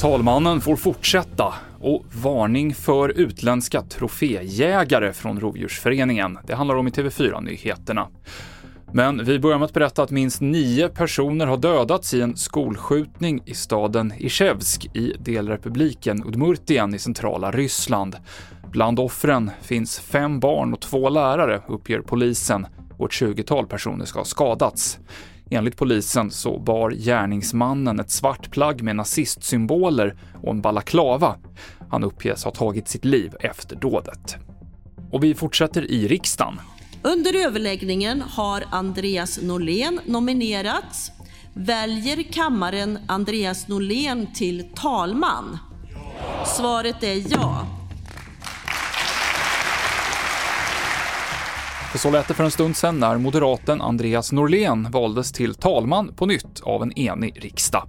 Talmannen får fortsätta och varning för utländska troféjägare från Rovdjursföreningen. Det handlar om i TV4-nyheterna. Men vi börjar med att berätta att minst nio personer har dödats i en skolskjutning i staden Ishevsk i delrepubliken Udmurtien i centrala Ryssland. Bland offren finns fem barn och två lärare, uppger polisen, och ett 20-tal personer ska ha skadats. Enligt polisen så bar gärningsmannen ett svart plagg med nazistsymboler och en balaklava. Han uppges ha tagit sitt liv efter dådet. Och vi fortsätter i riksdagen. Under överläggningen har Andreas Norlén nominerats. Väljer kammaren Andreas Norlén till talman? Svaret är ja. För så lät det för en stund sedan när moderaten Andreas Norlén valdes till talman på nytt av en enig riksdag.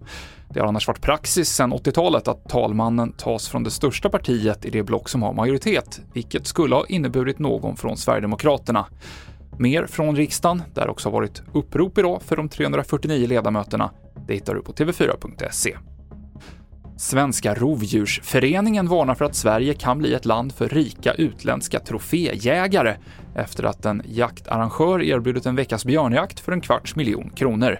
Det har annars varit praxis sedan 80-talet att talmannen tas från det största partiet i det block som har majoritet, vilket skulle ha inneburit någon från Sverigedemokraterna. Mer från riksdagen, där också har varit upprop idag för de 349 ledamöterna, det hittar du på tv4.se. Svenska Rovdjursföreningen varnar för att Sverige kan bli ett land för rika utländska troféjägare efter att en jaktarrangör erbjudit en veckas björnjakt för en kvarts miljon kronor.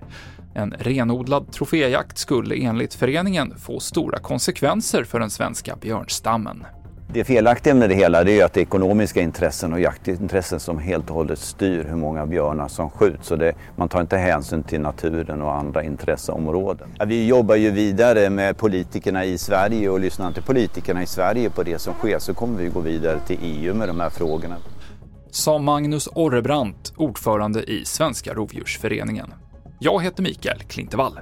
En renodlad troféjakt skulle enligt föreningen få stora konsekvenser för den svenska björnstammen. Det felaktiga med det hela är att det är ekonomiska intressen och jaktintressen som helt och hållet styr hur många björnar som skjuts. Det, man tar inte hänsyn till naturen och andra intresseområden. Vi jobbar ju vidare med politikerna i Sverige och lyssnar inte politikerna i Sverige på det som sker så kommer vi gå vidare till EU med de här frågorna. Sa Magnus Orrebrant, ordförande i Svenska Rovdjursföreningen. Jag heter Mikael Klintevall.